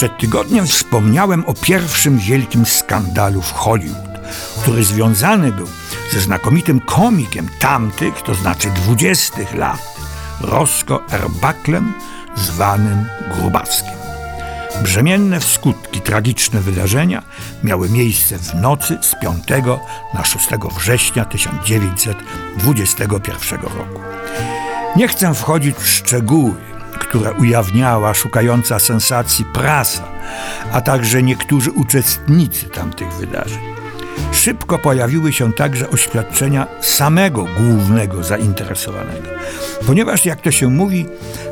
Przed tygodniem wspomniałem o pierwszym wielkim skandalu w Hollywood, który związany był ze znakomitym komikiem tamtych, to znaczy dwudziestych lat, Rosco Erbaklem, zwanym Grubaskiem. Brzemienne w skutki tragiczne wydarzenia miały miejsce w nocy z 5 na 6 września 1921 roku. Nie chcę wchodzić w szczegóły, które ujawniała szukająca sensacji prasa, a także niektórzy uczestnicy tamtych wydarzeń. Szybko pojawiły się także oświadczenia samego głównego zainteresowanego. Ponieważ, jak to się mówi,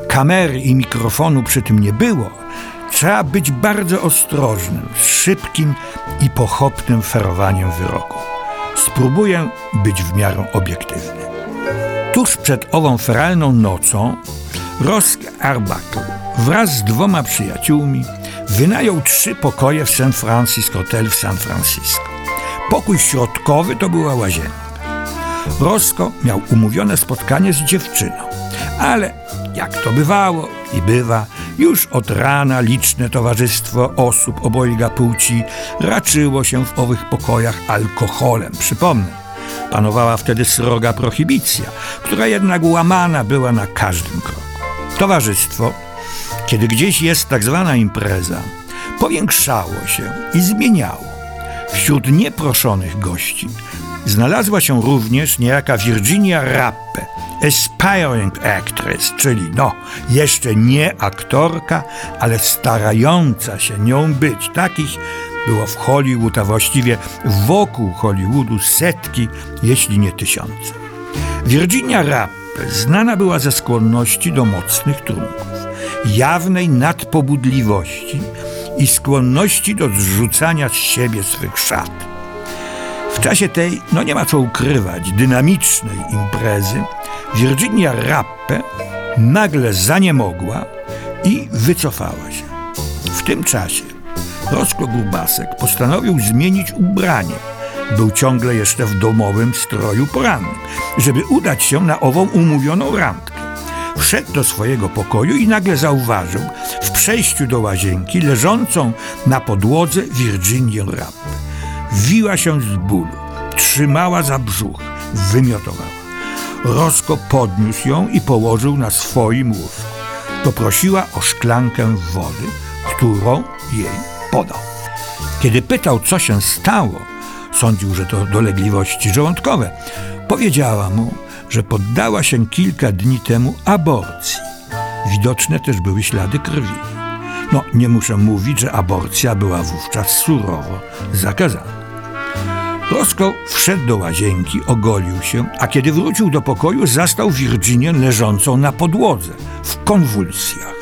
kamery i mikrofonu przy tym nie było, trzeba być bardzo ostrożnym, szybkim i pochopnym ferowaniem wyroku. Spróbuję być w miarę obiektywny. Tuż przed ową feralną nocą Rosk Arbuckle wraz z dwoma przyjaciółmi wynajął trzy pokoje w San Francisco Hotel w San Francisco. Pokój środkowy to była łazienka. Rosko miał umówione spotkanie z dziewczyną, ale jak to bywało i bywa, już od rana liczne towarzystwo osób obojga płci raczyło się w owych pokojach alkoholem. Przypomnę, panowała wtedy sroga prohibicja, która jednak łamana była na każdym kroku. Towarzystwo, kiedy gdzieś jest tak zwana impreza, powiększało się i zmieniało. Wśród nieproszonych gości znalazła się również niejaka Virginia Rappe, aspiring actress, czyli no, jeszcze nie aktorka, ale starająca się nią być. Takich było w Hollywood, a właściwie wokół Hollywoodu setki, jeśli nie tysiące. Virginia Rappe znana była ze skłonności do mocnych trunków, jawnej nadpobudliwości i skłonności do zrzucania z siebie swych szat. W czasie tej, no nie ma co ukrywać, dynamicznej imprezy, Virginia Rappe nagle zaniemogła i wycofała się. W tym czasie Rosco Grubasek postanowił zmienić ubranie. Był ciągle jeszcze w domowym stroju porannym, żeby udać się na ową umówioną randkę. Wszedł do swojego pokoju i nagle zauważył w przejściu do łazienki leżącą na podłodze Virginię Rappe. Wiła się z bólu, trzymała za brzuch, wymiotowała. Rosko podniósł ją i położył na swoim łóżku. Poprosiła o szklankę wody, którą jej podał. Kiedy pytał, co się stało, sądził, że to dolegliwości żołądkowe, powiedziała mu, że poddała się kilka dni temu aborcji. Widoczne też były ślady krwi. No, nie muszę mówić, że aborcja była wówczas surowo zakazana. Roscoe wszedł do łazienki, ogolił się, a kiedy wrócił do pokoju, zastał Virginię leżącą na podłodze, w konwulsjach.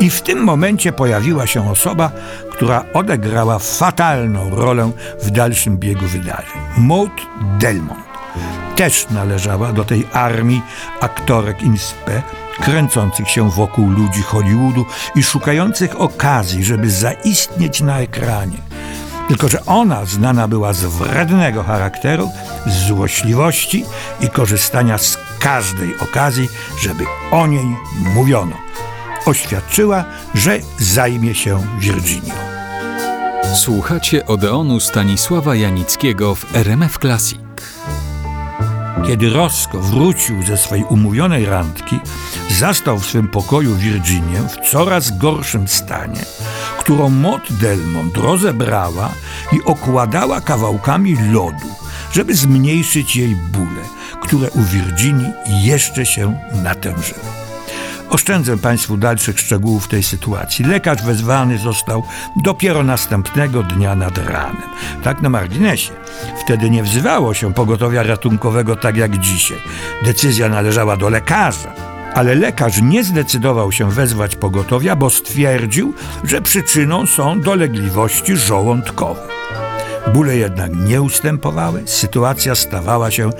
I w tym momencie pojawiła się osoba, która odegrała fatalną rolę w dalszym biegu wydarzeń. Maud Delmont też należała do tej armii aktorek inspe, kręcących się wokół ludzi Hollywoodu i szukających okazji, żeby zaistnieć na ekranie. Tylko, że ona znana była z wrednego charakteru, z złośliwości i korzystania z każdej okazji, żeby o niej mówiono. Oświadczyła, że zajmie się Virginią. Słuchacie Odeonu Stanisława Janickiego w RMF Classic. Kiedy Rosco wrócił ze swej umówionej randki, zastał w swym pokoju Virginię w coraz gorszym stanie, którą Mot Delmont rozebrała i okładała kawałkami lodu, żeby zmniejszyć jej bóle, które u Virginii jeszcze się natężyły. Oszczędzę Państwu dalszych szczegółów tej sytuacji. Lekarz wezwany został dopiero następnego dnia nad ranem. Tak na marginesie. Wtedy nie wzywało się pogotowia ratunkowego tak jak dzisiaj. Decyzja należała do lekarza. Ale lekarz nie zdecydował się wezwać pogotowia, bo stwierdził, że przyczyną są dolegliwości żołądkowe. Bóle jednak nie ustępowały, sytuacja stawała się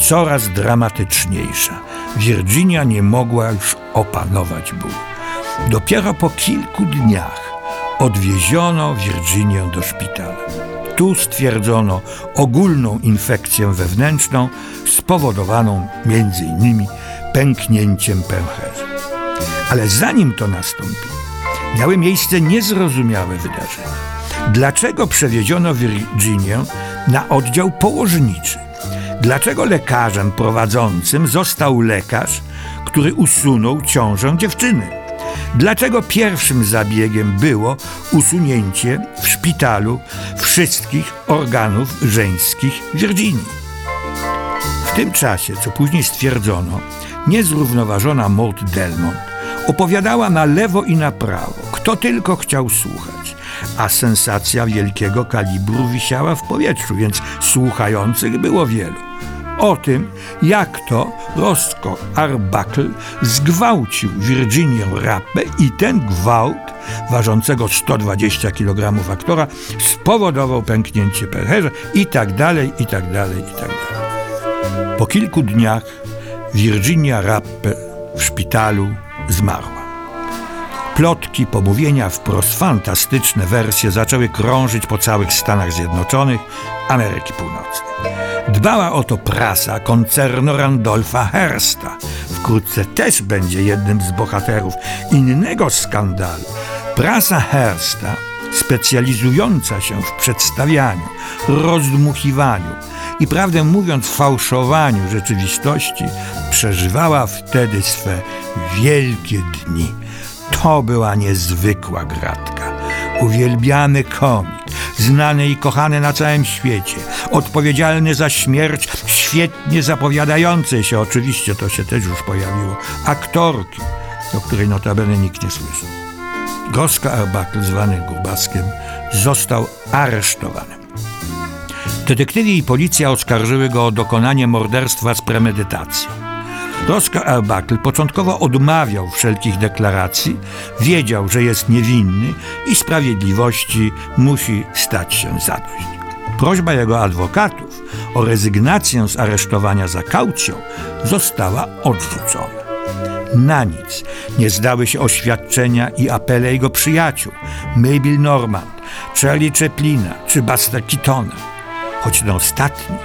coraz dramatyczniejsza. Virginia nie mogła już opanować bólu. Dopiero po kilku dniach odwieziono Virginię do szpitala. Tu stwierdzono ogólną infekcję wewnętrzną spowodowaną m.in. pęknięciem pęcherza. Ale zanim to nastąpiło, miały miejsce niezrozumiałe wydarzenia. Dlaczego przewieziono Virginię na oddział położniczy? Dlaczego lekarzem prowadzącym został lekarz, który usunął ciążę dziewczyny? Dlaczego pierwszym zabiegiem było usunięcie w szpitalu wszystkich organów żeńskich Virginii? W tym czasie, co później stwierdzono, niezrównoważona Maud Delmont opowiadała na lewo i na prawo, kto tylko chciał słuchać, a sensacja wielkiego kalibru wisiała w powietrzu, więc słuchających było wielu. O tym, jak to Roscoe Arbuckle zgwałcił Virginię Rappę i ten gwałt ważącego 120 kg aktora spowodował pęknięcie pęcherza i tak dalej, i tak dalej, i tak dalej. Po kilku dniach Virginia Rappe w szpitalu zmarła. Plotki, pomówienia, wprost fantastyczne wersje zaczęły krążyć po całych Stanach Zjednoczonych, Ameryki Północnej. Dbała o to prasa koncernu Randolfa Hearsta. Wkrótce też będzie jednym z bohaterów innego skandalu. Prasa Hearsta, specjalizująca się w przedstawianiu, rozdmuchiwaniu, i prawdę mówiąc fałszowaniu rzeczywistości, przeżywała wtedy swe wielkie dni. To była niezwykła gratka. Uwielbiany komik, znany i kochany na całym świecie, odpowiedzialny za śmierć, świetnie zapowiadający się, oczywiście to się też już pojawiło, aktorki, o której notabene nikt nie słyszał. Goska Arbakl, zwany Grubaskiem, został aresztowany. Detektywi i policja oskarżyły go o dokonanie morderstwa z premedytacją. Roscoe Arbuckle początkowo odmawiał wszelkich deklaracji, wiedział, że jest niewinny i sprawiedliwości musi stać się zadość. Prośba jego adwokatów o rezygnację z aresztowania za kaucją została odrzucona. Na nic nie zdały się oświadczenia i apele jego przyjaciół, Mabel Normand, Charlie Chaplina czy Basta Keatona choć ten ostatni,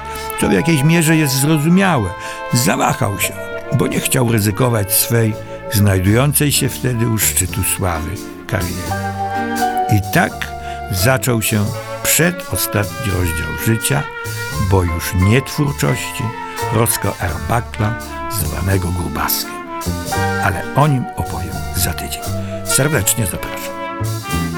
co w jakiejś mierze jest zrozumiałe, zawahał się, bo nie chciał ryzykować swej znajdującej się wtedy u szczytu sławy kariery. I tak zaczął się przedostatni rozdział życia, bo już nie twórczości Rosco Erbakla, zwanego Grubaskiem. Ale o nim opowiem za tydzień. Serdecznie zapraszam.